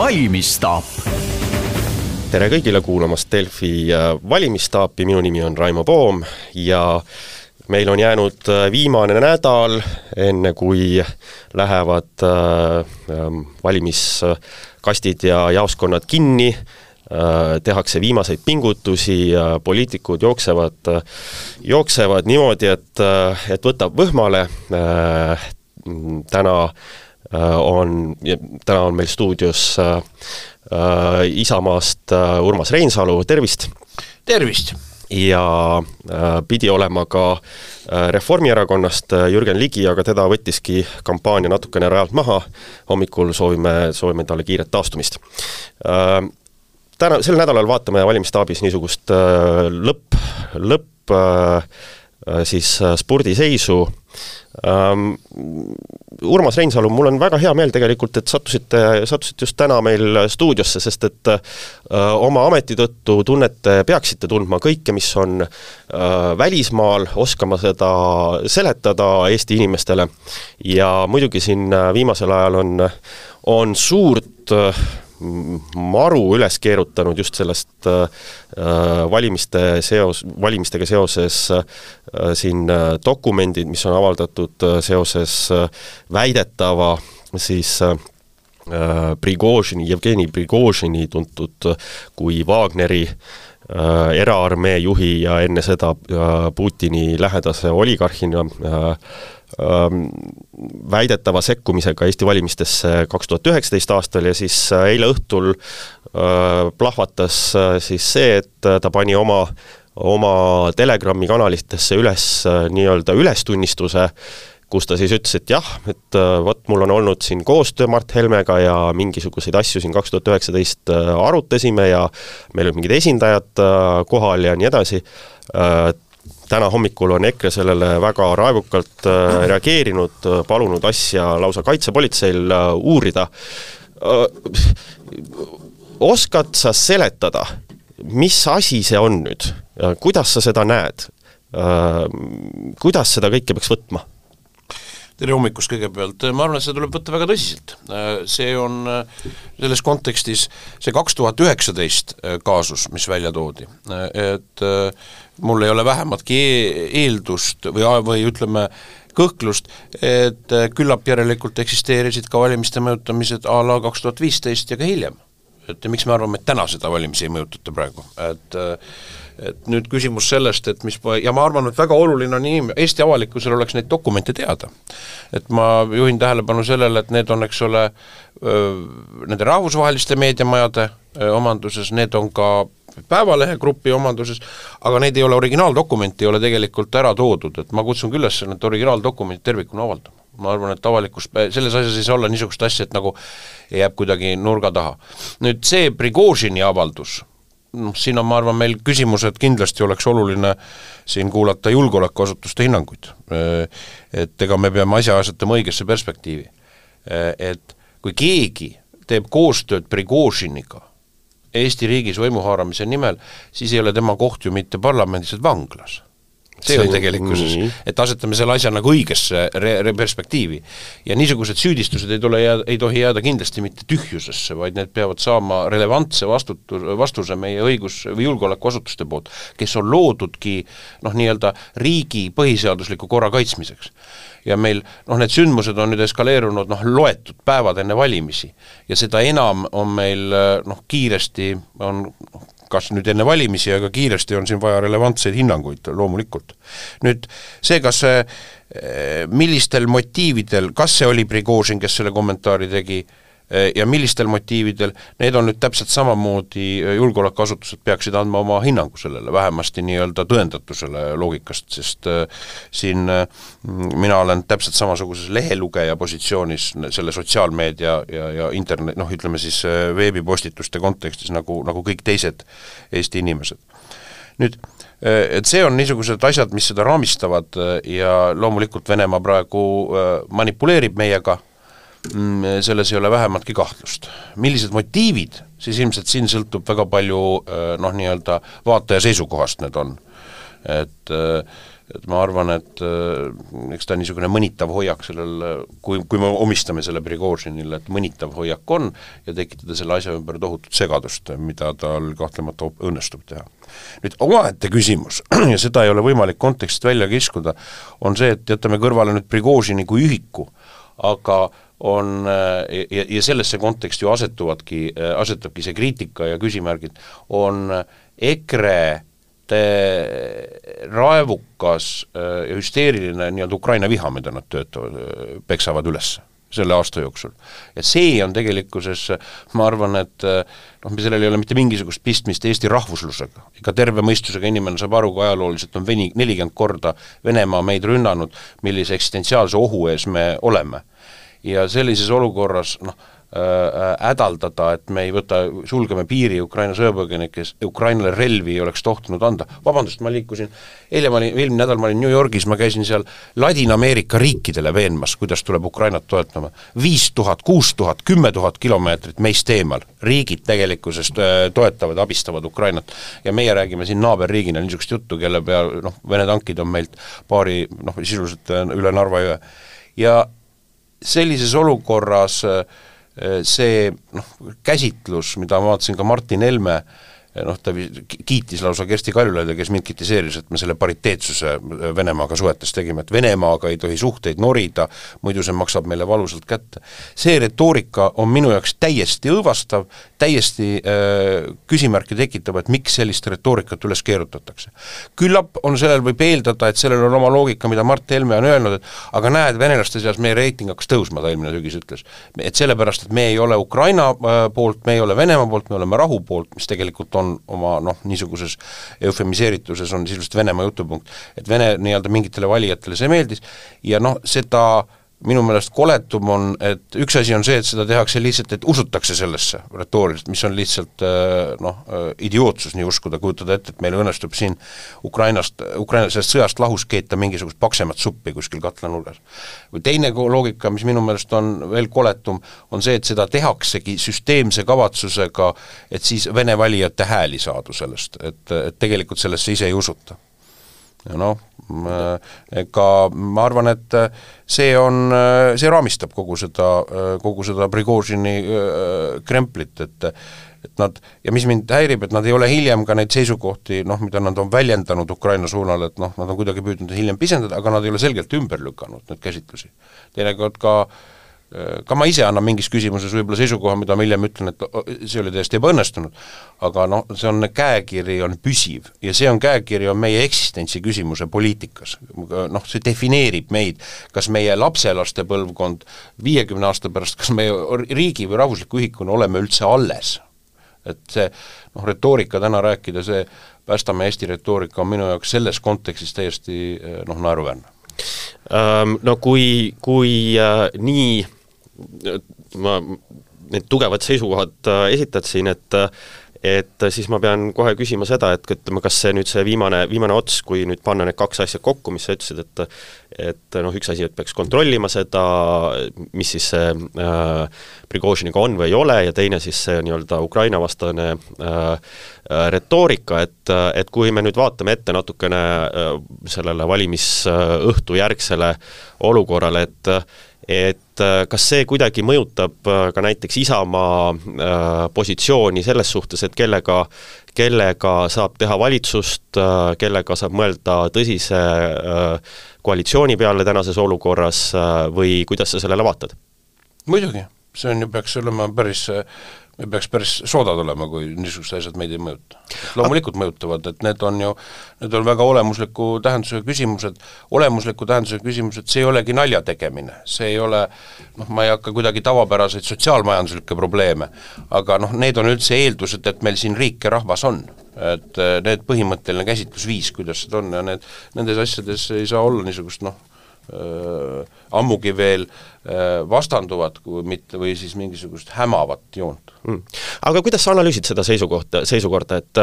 valimisstaap. tere kõigile kuulamast Delfi äh, valimistaapi, minu nimi on Raimo Poom ja meil on jäänud äh, viimane nädal, enne kui lähevad äh, ähm, valimiskastid ja jaoskonnad kinni, tehakse viimaseid pingutusi ja poliitikud jooksevad, jooksevad niimoodi, et, et võtab võhmale, täna on, täna on meil stuudios Isamaast Urmas Reinsalu, tervist! tervist! ja äh, pidi olema ka äh, Reformierakonnast äh, Jürgen Ligi, aga teda võttiski kampaania natukene rajalt maha, hommikul soovime, soovime talle kiiret taastumist. Täna, sel nädalal vaatame valimisstaabis niisugust lõpp, lõpp siis spordiseisu ähm,, Urmas Reinsalu, mul on väga hea meel tegelikult, et sattusite, sattusite just täna meil stuudiosse, sest et äh, oma ameti tõttu tunnete, peaksite tundma kõike, mis on äh, välismaal, oskama seda seletada Eesti inimestele. Ja muidugi siin äh, viimasel ajal on, on suurt äh, maru üles keerutanud just sellest äh, valimiste seos, valimistega seoses äh, siin äh, dokumendid, mis on avaldatud äh, seoses äh, väidetava siis äh, Prigožini, Jevgeni Prigožini tuntud kui Wagneri äh, eraarmee juhi ja enne seda äh, Putini lähedase oligarhina äh, väidetava sekkumisega Eesti valimistesse kaks tuhat üheksateist aastal ja siis äh, eile õhtul äh, plahvatas äh, siis see, et ta pani oma, oma Telegrami kanalitesse üles nii-öelda ülestunnistuse, kus ta siis ütles, et jah, et vot mul on olnud siin koostöö Mart Helmega ja mingisuguseid asju siin kaks tuhat üheksateist arutasime ja meil olid mingid esindajad kohal ja nii edasi, täna hommikul on EKRE sellele väga raevukalt äh, reageerinud, äh, palunud asja lausa kaitsepolitseil äh, uurida. oskad sa seletada, mis asi see on nüüd, kuidas sa seda näed? kuidas seda kõike peaks võtma? Tere hommikust kõigepealt, ma arvan, et seda tuleb võtta väga tõsiselt. See on selles kontekstis see kaks tuhat üheksateist kaasus, mis välja toodi, et mul ei ole vähematki e eeldust või, või ütleme, kõhklust, et küllap järelikult eksisteerisid ka valimiste mõjutamised a la kaks tuhat viisteist ja ka hiljem. et miks me arvame, et täna seda valimisi ei mõjutata praegu, et et nüüd küsimus sellest, et mis, ja ma arvan, et väga oluline on inim-, Eesti avalikkusel oleks neid dokumente teada. et ma juhin tähelepanu sellele, et need on, eks ole, nende rahvusvaheliste meediamajade omanduses, need on ka Päevalehe grupi omanduses, aga neid ei ole, originaaldokumenti ei ole tegelikult ära toodud, et ma kutsun küll üles need originaaldokumendid tervikuna avaldama. ma arvan, et avalikkus, selles asjas ei saa olla niisugust asja, et nagu jääb kuidagi nurga taha. nüüd see Prigožini avaldus, noh, siin on, ma arvan, meil küsimused, kindlasti oleks oluline siin kuulata julgeolekuasutuste hinnanguid. Et ega me peame asja asetama õigesse perspektiivi. Et kui keegi teeb koostööd Prigožiniga, Eesti riigis võimu haaramise nimel, siis ei ole tema koht ju mitte parlamendis, vaid vanglas see on tegelikkuses, et asetame selle asja nagu õigesse re-, re-, perspektiivi. ja niisugused süüdistused ei tule jääda, ei tohi jääda kindlasti mitte tühjusesse, vaid need peavad saama relevantse vastutu-, vastuse meie õigus- või julgeolekuasutuste poolt, kes on loodudki noh, nii-öelda riigi põhiseadusliku korra kaitsmiseks. Ja meil noh, need sündmused on nüüd eskaleerunud noh, loetud päevad enne valimisi. Ja seda enam on meil noh, kiiresti on noh, kas nüüd enne valimisi, aga kiiresti on siin vaja relevantseid hinnanguid loomulikult. nüüd see, kas see, millistel motiividel, kas see oli Prigožin, kes selle kommentaari tegi, ja millistel motiividel, need on nüüd täpselt samamoodi, äh, julgeolekuasutused peaksid andma oma hinnangu sellele, vähemasti nii-öelda tõendatusele loogikast, sest äh, siin mina olen täpselt samasuguses lehelugeja positsioonis selle sotsiaalmeedia ja, ja internet, noh ütleme siis veebipostituste kontekstis, nagu, nagu kõik teised Eesti inimesed. nüüd et see on niisugused asjad, mis seda raamistavad ja loomulikult Venemaa praegu manipuleerib meiega selles ei ole vähematki kahtlust. millised motiivid, siis ilmselt siin sõltub väga palju äh, noh, nii-öelda vaataja seisukohast need on. et et ma arvan, et eks ta niisugune mõnitav hoiak sellel, kui, kui me omistame selle Prigožinile, et mõnitav hoiak on ja tekitada selle asja ümber tohutut segadust, mida tal kahtlemata õnnestub teha. nüüd omaette küsimus, ja seda ei ole võimalik kontekstist välja kiskuda, on see, et jätame kõrvale nüüd Prigožini kui ühiku, aga on ja, ja sellesse konteksti ju asetuvadki, asetubki see kriitika ja küsimärgid, on EKRE raevukas ja hüsteeriline nii-öelda Ukraina viha, mida nad töötavad, peksavad üles selle aasta jooksul. ja see on tegelikkuses, ma arvan, et noh, sellel ei ole mitte mingisugust pistmist Eesti rahvuslusega. ega terve mõistusega inimene saab aru, kui ajalooliselt on veni, nelikümmend korda Venemaa meid rünnanud, millise eksistentsiaalse ohu ees me oleme ja sellises olukorras noh, äh, äh, hädaldada, et me ei võta, sulgeme piiri Ukraina sõjapõgenikes, Ukrainale relvi ei oleks tohtinud anda, vabandust, ma liikusin, eile ma olin, eelmine nädal ma olin New Yorgis, ma käisin seal Ladina-Ameerika riikidele veenmas, kuidas tuleb Ukrainat toetama. viis tuhat, kuus tuhat, kümme tuhat kilomeetrit meist eemal, riigid tegelikkuses äh, toetavad, abistavad Ukrainat. ja meie räägime siin naaberriigina niisugust juttu, kelle peal noh, Vene tankid on meilt paari noh, sisuliselt üle Narva jõe. ja sellises olukorras äh, see noh, käsitlus, mida ma vaatasin ka Martin Helme äh, noh, ta kiitis lausa Kersti Kaljulaidi, kes mind kritiseeris, et me selle pariteetsuse Venemaaga suhetes tegime, et Venemaaga ei tohi suhteid norida, muidu see maksab meile valusalt kätte. see retoorika on minu jaoks täiesti õõvastav, täiesti äh, küsimärki tekitav, et miks sellist retoorikat üles keerutatakse. küllap on sellel, võib eeldada, et sellel on oma loogika, mida Mart Helme on öelnud, et aga näed, venelaste seas meie reiting hakkas tõusma, ta eelmine sügis ütles. et sellepärast, et me ei ole Ukraina äh, poolt, me ei ole Venemaa poolt, me oleme rahu poolt, mis tegelikult on oma noh, niisuguses eufemiseerituses on sisuliselt Venemaa jutupunkt, et Vene nii-öelda mingitele valijatele see meeldis ja noh, seda minu meelest koletum on, et üks asi on see, et seda tehakse lihtsalt, et usutakse sellesse retooriliselt, mis on lihtsalt äh, noh, äh, idiootsus nii uskuda, kujutada ette, et meil õnnestub siin Ukrainast, Ukraina sellest sõjast lahus keeta mingisugust paksemat suppi kuskil katlanurgas. või teine loogika, mis minu meelest on veel koletum, on see, et seda tehaksegi süsteemse kavatsusega, et siis Vene valijate hääli saada sellest, et, et tegelikult sellesse ise ei usuta ja noh, ega ma arvan, et see on, see raamistab kogu seda, kogu seda Prigožini kremplit, et et nad, ja mis mind häirib, et nad ei ole hiljem ka neid seisukohti noh, mida nad on väljendanud Ukraina suunal, et noh, nad on kuidagi püüdnud hiljem pisendada, aga nad ei ole selgelt ümber lükanud neid käsitlusi. teinekord ka äh, ka ma ise annan mingis küsimuses võib-olla seisukoha, mida ma hiljem ütlen, et see oli täiesti ebaõnnestunud, aga noh, see on, käekiri on püsiv ja see on, käekiri on meie eksistentsi küsimuse poliitikas. noh, see defineerib meid, kas meie lapselaste põlvkond viiekümne aasta pärast, kas meie riigi või rahvusliku ühikuna oleme üldse alles. et see noh, retoorika täna rääkida, see Päästame Eesti retoorika on minu jaoks selles kontekstis täiesti noh, naeruväärne no kui, kui äh, nii ma need tugevad seisukohad äh, esitad siin, et et siis ma pean kohe küsima seda, et ütleme, kas see nüüd see viimane, viimane ots, kui nüüd panna need kaks asja kokku, mis sa ütlesid, et et noh, üks asi, et peaks kontrollima seda, mis siis see äh, Prigožiniga on või ei ole, ja teine siis see nii-öelda Ukraina-vastane äh, retoorika, et, et kui me nüüd vaatame ette natukene äh, sellele valimisõhtu järgsele olukorrale, et et äh, kas see kuidagi mõjutab äh, ka näiteks Isamaa äh, positsiooni selles suhtes, et kellega, kellega saab teha valitsust, kellega saab mõelda tõsise koalitsiooni peale tänases olukorras või kuidas sa sellele vaatad? muidugi, see on ju, peaks olema päris me peaks päris soodad olema, kui niisugused asjad meid ei mõjuta. loomulikult mõjutavad, et need on ju, need on väga olemusliku tähendusega küsimused, olemusliku tähendusega küsimused, see ei olegi nalja tegemine, see ei ole noh, ma ei hakka kuidagi tavapäraseid sotsiaalmajanduslikke probleeme, aga noh, need on üldse eeldused, et meil siin riik ja rahvas on. et eh, need põhimõtteline käsitlusviis, kuidas seda on ja need, nendes asjades ei saa olla niisugust noh, ammugi veel äh, vastanduvad, kui mitte, või siis mingisugust hämavat joont mm.. aga kuidas sa analüüsid seda seisukohta, seisukorda, et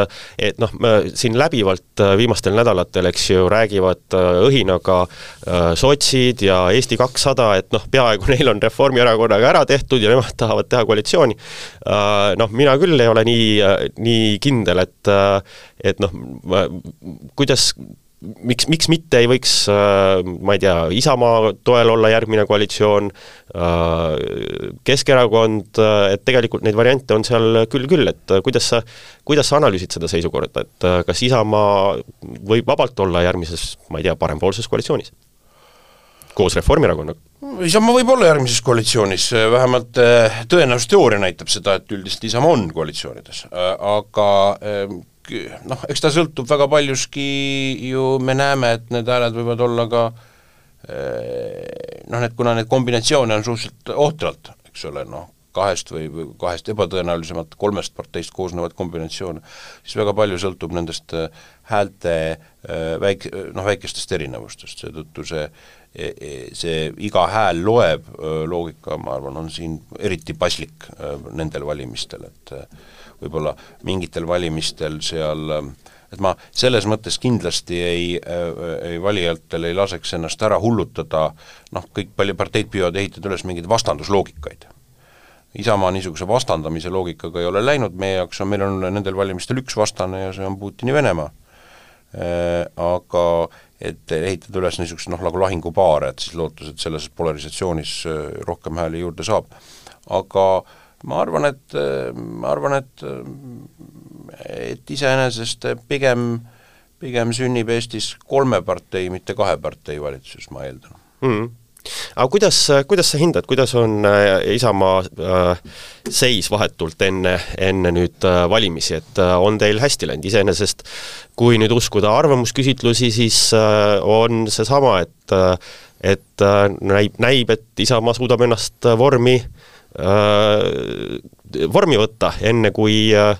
et noh, siin läbivalt äh, viimastel nädalatel, eks ju, räägivad õhinaga sotsid ja Eesti kakssada, et noh, peaaegu neil on Reformierakonnaga ära tehtud ja nemad tahavad teha koalitsiooni. Noh, mina küll ei ole nii, nii kindel, et et noh, kuidas miks, miks mitte ei võiks äh, ma ei tea, Isamaa toel olla järgmine koalitsioon, äh, Keskerakond, äh, et tegelikult neid variante on seal küll küll, et kuidas sa, kuidas sa analüüsid seda seisukorda, et kas Isamaa võib vabalt olla järgmises, ma ei tea, parempoolses koalitsioonis? koos Reformierakonnaga? Isamaa võib olla järgmises koalitsioonis, vähemalt tõenäosusteooria näitab seda, et üldiselt Isamaa on koalitsioonides, aga noh, eks ta sõltub väga paljuski ju, me näeme, et need hääled võivad olla ka eh, noh, need, kuna neid kombinatsioone on suhteliselt ohtralt, eks ole, noh, kahest või, või kahest ebatõenäolisemalt kolmest parteist koosnevat kombinatsiooni, siis väga palju sõltub nendest eh, häälte eh, väik-, noh, väikestest erinevustest, seetõttu see see iga hääl loeb loogika, ma arvan, on siin eriti paslik nendel valimistel, et võib-olla mingitel valimistel seal et ma selles mõttes kindlasti ei, ei valijatel ei laseks ennast ära hullutada, noh, kõik palju parteid püüavad ehitada üles mingeid vastandusloogikaid. Isamaa niisuguse vastandamise loogikaga ei ole läinud, meie jaoks on, meil on nendel valimistel üks vastane ja see on Putini Venemaa. Aga et ehitada üles niisugust noh, nagu lahingupaare, et siis lootes, et selles polarisatsioonis rohkem hääli juurde saab. aga äh, ma arvan, et, ma arvan, et et iseenesest pigem, pigem sünnib Eestis kolme partei, mitte kahe partei valitsus, ma eeldan mm. -hmm aga kuidas, kuidas sa hindad, kuidas on äh, Isamaa äh, seis vahetult enne, enne nüüd äh, valimisi, et on teil hästi läinud, iseenesest kui nüüd uskuda arvamusküsitlusi, siis on seesama, et et näib, näib, et Isamaa suudab ennast vormi äh, vormi võtta, enne kui äh,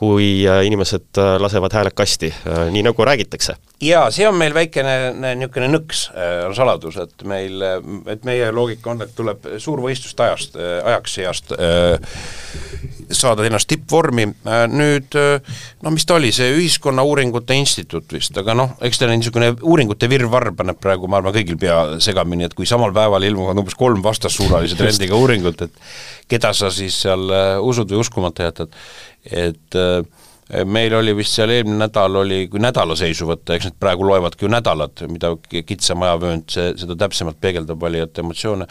kui äh, inimesed lasevad hääled kasti, nii nagu räägitakse. Jaa, see on meil väikene niisugune nõks, on saladus, et meil, et meie loogika on, et tuleb suurvõistluste ajast, ajaks seast saada ennast tippvormi, nüüd no mis ta oli, see Ühiskonnauuringute Instituut vist, aga noh, eks ta niisugune uuringute virvarr paneb praegu, ma arvan, kõigil pea segamini, et kui samal päeval ilmuvad umbes kolm vastassuunalise trendiga uuringut, et keda sa siis seal usud või uskumata jätad, et äh, meil oli vist seal eelmine nädal oli, kui nädala seisu võtta, eks need praegu loevadki ju nädalad, mida kitsam ajavöönd, see, seda täpsemalt peegeldab valijate emotsioone,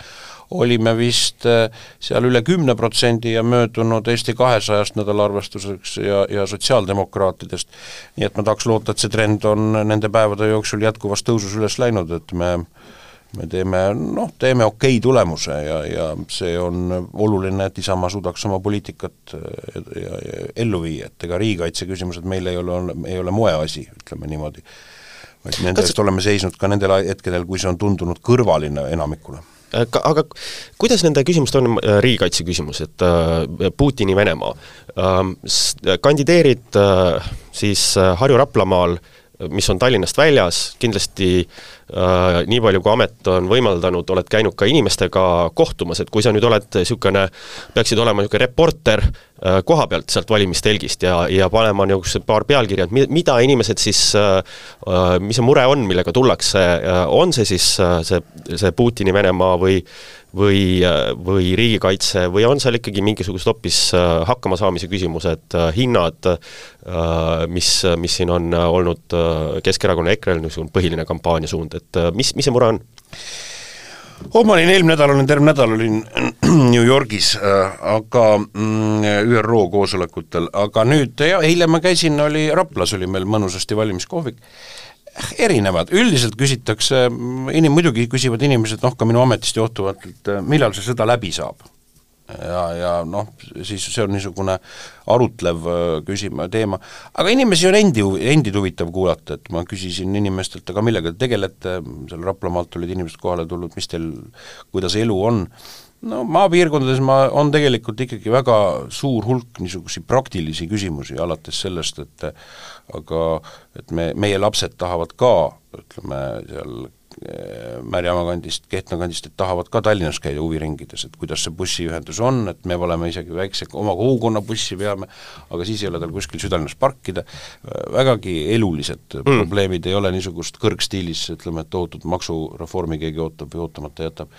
olime vist äh, seal üle kümne protsendi ja möödunud Eesti kahesajast nädalaarvestuseks ja, ja sotsiaaldemokraatidest. nii et ma tahaks loota, et see trend on nende päevade jooksul jätkuvas tõusus üles läinud, et me me teeme noh, teeme okei okay tulemuse ja, ja see on oluline, et Isamaa suudaks oma poliitikat ja, ja ellu viia, et ega riigikaitse küsimused meil ei ole, ei ole moeasi, ütleme niimoodi. vaid nende eest oleme seisnud ka nendel hetkedel, kui see on tundunud kõrvaline enamikule. Aga, aga kuidas nende küsimuste on äh, riigikaitse küsimus, et äh, Putini Venemaa? Äh,, kandideerid äh, siis äh, Harju-Raplamaal, mis on Tallinnast väljas, kindlasti äh, nii palju, kui amet on võimaldanud, oled käinud ka inimestega kohtumas, et kui sa nüüd oled niisugune, peaksid olema niisugune reporter äh, koha pealt sealt valimistelgist ja, ja panema niisugused paar pealkirja, et mi-, mida inimesed siis äh, äh,, mis see mure on, millega tullakse äh,, on see siis äh, see, see Putini Venemaa või või, või riigikaitse või on seal ikkagi mingisugused hoopis äh, hakkamasaamise küsimused, äh, hinnad, äh, mis, mis siin on olnud Keskerakonna, EKRE-l niisugune põhiline kampaaniasuund, et mis, mis see mure on? oh, ma olin eelmine nädal, olin terve nädal olin New Yorgis äh,, aga mm, ÜRO koosolekutel, aga nüüd jah, eile ma käisin, oli Raplas oli meil mõnusasti valimiskohvik erinevad, üldiselt küsitakse, inim-, muidugi küsivad inimesed noh, ka minu ametist johtuvalt, et millal see sõda läbi saab. Ja, ja noh, siis see on niisugune arutlev äh, küsima, teema, aga inimesi on endi, endid huvitav kuulata, et ma küsisin inimestelt, aga millega te tegelete, seal Raplamaalt olid inimesed kohale tulnud, mis teil, kuidas elu on, no maapiirkondades ma, on tegelikult ikkagi väga suur hulk niisuguseid praktilisi küsimusi, alates sellest, et aga et me, meie lapsed tahavad ka, ütleme, seal Märjamaa kandist, Kehtna kandist, et tahavad ka Tallinnas käia huviringides, et kuidas see bussiühendus on, et me oleme isegi väikse oma kogukonna bussi veame, aga siis ei ole tal kuskil südalinnas parkida, vägagi elulised mm. probleemid, ei ole niisugust kõrgstiilis, ütleme, et tohutut maksureformi keegi ootab või ootamata jätab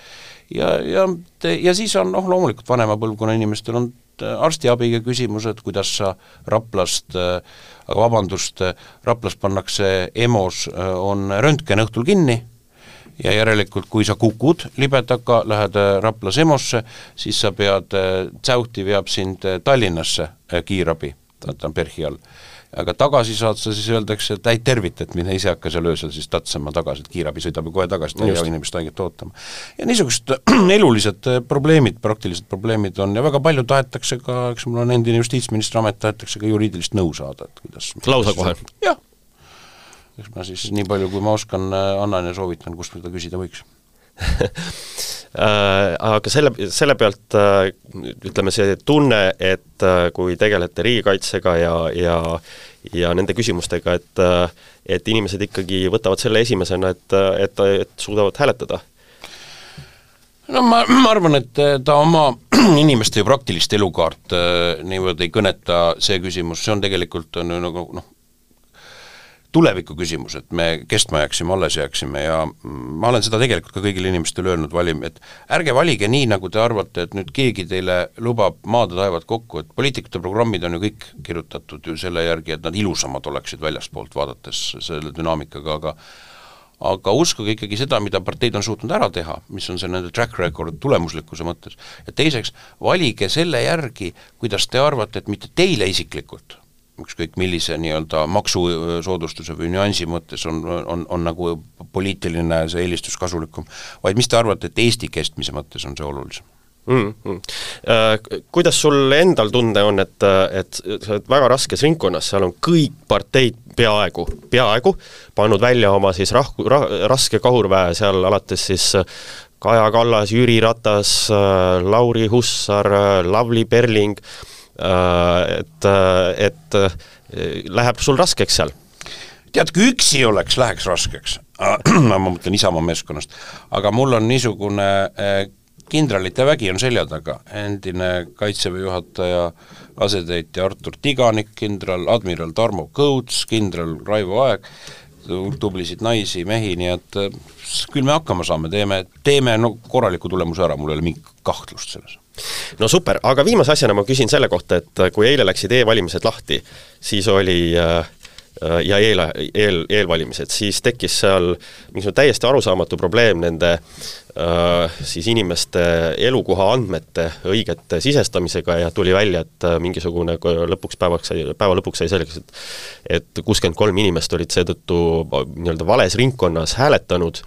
ja, ja, ja siis on noh, loomulikult vanema põlvkonna inimestel on et arstiabiga küsimused, kuidas sa Raplast, aga vabandust, Raplas pannakse EMO-s, on röntgen õhtul kinni ja järelikult, kui sa kukud libedaka, lähed Raplas EMO-sse, siis sa pead, Tsäuhti veab sind Tallinnasse kiirabi, ta on PERH-i all aga tagasi saad sa, siis öeldakse, et ei tervita, et mine ise hakka seal öösel siis tatsama tagasi, et kiirabi sõidab ju kohe tagasi, ta ei jää inimest haiget ootama. ja niisugused elulised äh, probleemid, praktilised probleemid on ja väga palju tahetakse ka, eks mul on endine justiitsministri amet, tahetakse ka juriidilist nõu saada, et kuidas lausa kohe? jah. Eks ma siis nii palju, kui ma oskan, äh, annan ja soovitan, kust seda küsida võiks. Äh, aga selle, selle pealt äh, ütleme, see tunne, et kui tegelete riigikaitsega ja, ja ja nende küsimustega, et et inimesed ikkagi võtavad selle esimesena, et, et, et suudavad hääletada? No ma, ma arvan, et ta oma inimeste ju praktilist elukaart niimoodi ei kõneta, see küsimus, see on tegelikult, on ju nagu noh, tuleviku küsimus, et me kestma jääksime, alles jääksime ja ma olen seda tegelikult ka kõigile inimestele öelnud, valim-, et ärge valige nii, nagu te arvate, et nüüd keegi teile lubab maad-taevad kokku, et poliitikute programmid on ju kõik kirjutatud ju selle järgi, et nad ilusamad oleksid väljaspoolt vaadates selle dünaamikaga, aga aga uskuge ikkagi seda, mida parteid on suutnud ära teha, mis on see nende track record tulemuslikkuse mõttes, ja teiseks, valige selle järgi, kuidas te arvate, et mitte teile isiklikult, ükskõik millise nii-öelda maksusoodustuse või nüansi mõttes on, on, on nagu poliitiline see eelistus kasulikum, vaid mis te arvate, et Eesti kestmise mõttes on see olulisem? mm. -hmm. Äh, kuidas sul endal tunne on, et, et sa oled väga raskes ringkonnas, seal on kõik parteid peaaegu, peaaegu pannud välja oma siis rah-, ra-, raske kahurväe seal alates siis Kaja Kallas, Jüri Ratas, Lauri Hussar, Lavly Perling äh,, Äh, et, äh, et äh, läheb sul raskeks seal? tead, kui üksi oleks, läheks raskeks. Ma mõtlen Isamaa meeskonnast, aga mul on niisugune kindralite vägi on selja taga, endine Kaitseväe juhataja asetäitja Artur Tiganik, kindral, admiral Tarmo Kõuts, kindral Raivo Aeg, tublisid naisi, mehi, nii et küll me hakkama saame, teeme, teeme no korraliku tulemuse ära, mul ei ole mingit kahtlust selles no super, aga viimase asjana ma küsin selle kohta, et kui eile läksid e-valimised lahti, siis oli äh, äh ja eel, eel, eelvalimised, siis tekkis seal mingisugune täiesti arusaamatu probleem nende äh, siis inimeste elukoha andmete õigete sisestamisega ja tuli välja, et äh, mingisugune lõpuks päevaks sai, päeva lõpuks sai selgeks, et et kuuskümmend kolm inimest olid seetõttu nii-öelda vales ringkonnas hääletanud.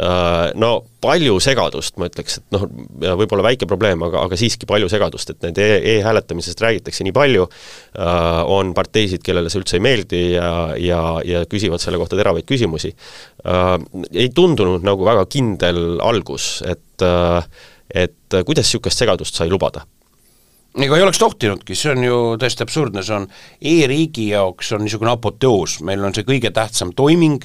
Äh,, no palju segadust, ma ütleks, et noh, võib-olla väike probleem, aga, aga siiski palju segadust, et nende e-hääletamisest räägitakse nii palju äh,, on parteisid, kellele see üldse ei meeldi ja, ja, ja küsivad selle kohta teravaid küsimusi äh,. Ei tundunud nagu väga kindel algus, et äh, et kuidas niisugust segadust sai lubada? ega ei oleks tohtinudki, see on ju täiesti absurdne, see on e-riigi jaoks on niisugune apoteoos, meil on see kõige tähtsam toiming,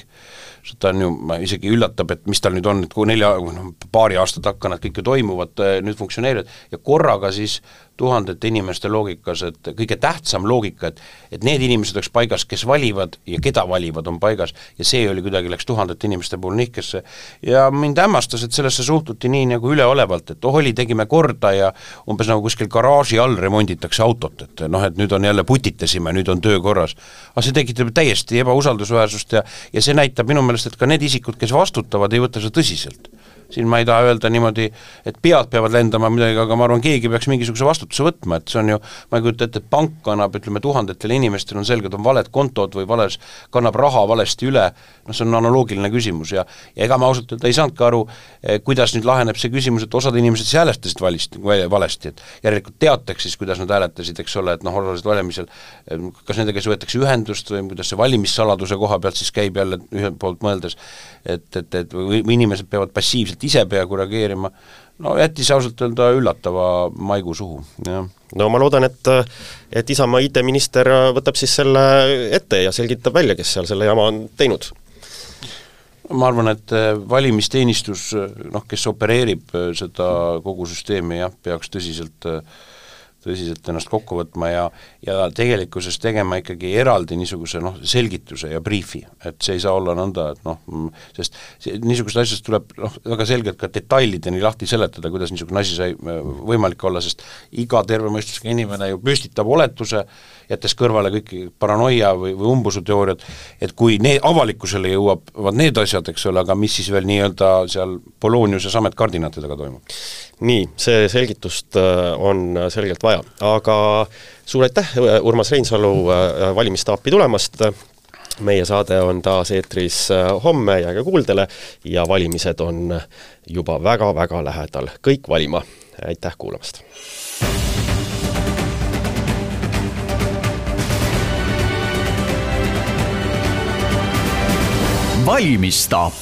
seda on ju, isegi üllatab, et mis tal nüüd on, et kui nelja, noh, paari aasta takka nad kõik ju toimuvad, nüüd funktsioneerivad, ja korraga siis tuhandete inimeste loogikas, et kõige tähtsam loogika, et et need inimesed oleks paigas, kes valivad ja keda valivad, on paigas, ja see oli kuidagi, läks tuhandete inimeste puhul nihkesse. ja mind hämmastas, et sellesse suhtuti nii nagu üleolevalt, et oh oli, tegime korda ja umbes nagu kuskil garaaži all remonditakse autot, et noh, et nüüd on jälle putitasime, nüüd on töö korras. aga see tekitab täiesti ebausaldusväärsust ja ja see näitab minu meelest, et ka need isikud, kes vastutavad, ei võta seda tõsiselt siin ma ei taha öelda niimoodi, et pead peavad lendama midagi, aga ma arvan, keegi peaks mingisuguse vastutuse võtma, et see on ju, ma ei kujuta ette, et pank annab, ütleme, tuhandetele inimestele on selged, on valed kontod või vales, kannab raha valesti üle, noh, see on analoogiline küsimus ja ja ega ma ausalt öelda ei saanudki aru, eh, kuidas nüüd laheneb see küsimus, et osad inimesed siis hääletasid valist, valesti, et järelikult teataks siis, kuidas nad hääletasid, eks ole, et noh, osalesid valimisel, eh, kas nendega siis võetakse ühendust või kuidas see valimissaladuse koha pealt siis käib jälle ühelt poolt mõeldes, et, et, et või, või inimesed peavad passiivselt ilmselt ise peaaegu reageerima, no jättis ausalt öelda üllatava maigu suhu, jah. no ma loodan, et et Isamaa IT-minister võtab siis selle ette ja selgitab välja, kes seal selle jama on teinud ma arvan, et valimisteenistus, noh, kes opereerib seda kogu süsteemi, jah, peaks tõsiselt tõsiselt ennast kokku võtma ja ja tegelikkuses tegema ikkagi eraldi niisuguse noh, selgituse ja briifi, et see ei saa olla nõnda, et noh, sest see, niisugusest asjast tuleb noh, väga selgelt ka detailideni lahti seletada, kuidas niisugune asi sai äh, võimalik olla, sest iga terve mõistusega inimene ju püstitab oletuse, jättes kõrvale kõik paranoia või, või umbusuteooriad, et kui need, avalikkusele jõuavad need asjad, eks ole, aga mis siis veel nii-öelda seal Poloniuses ametkardinatidega toimub? nii, see selgitust äh, on selgelt vaja, aga suur aitäh, Urmas Reinsalu, äh, valimistaapi tulemast, meie saade on taas eetris äh, homme, jääge kuuldele. Ja valimised on juba väga-väga lähedal, kõik valima, aitäh kuulamast! Valmistaap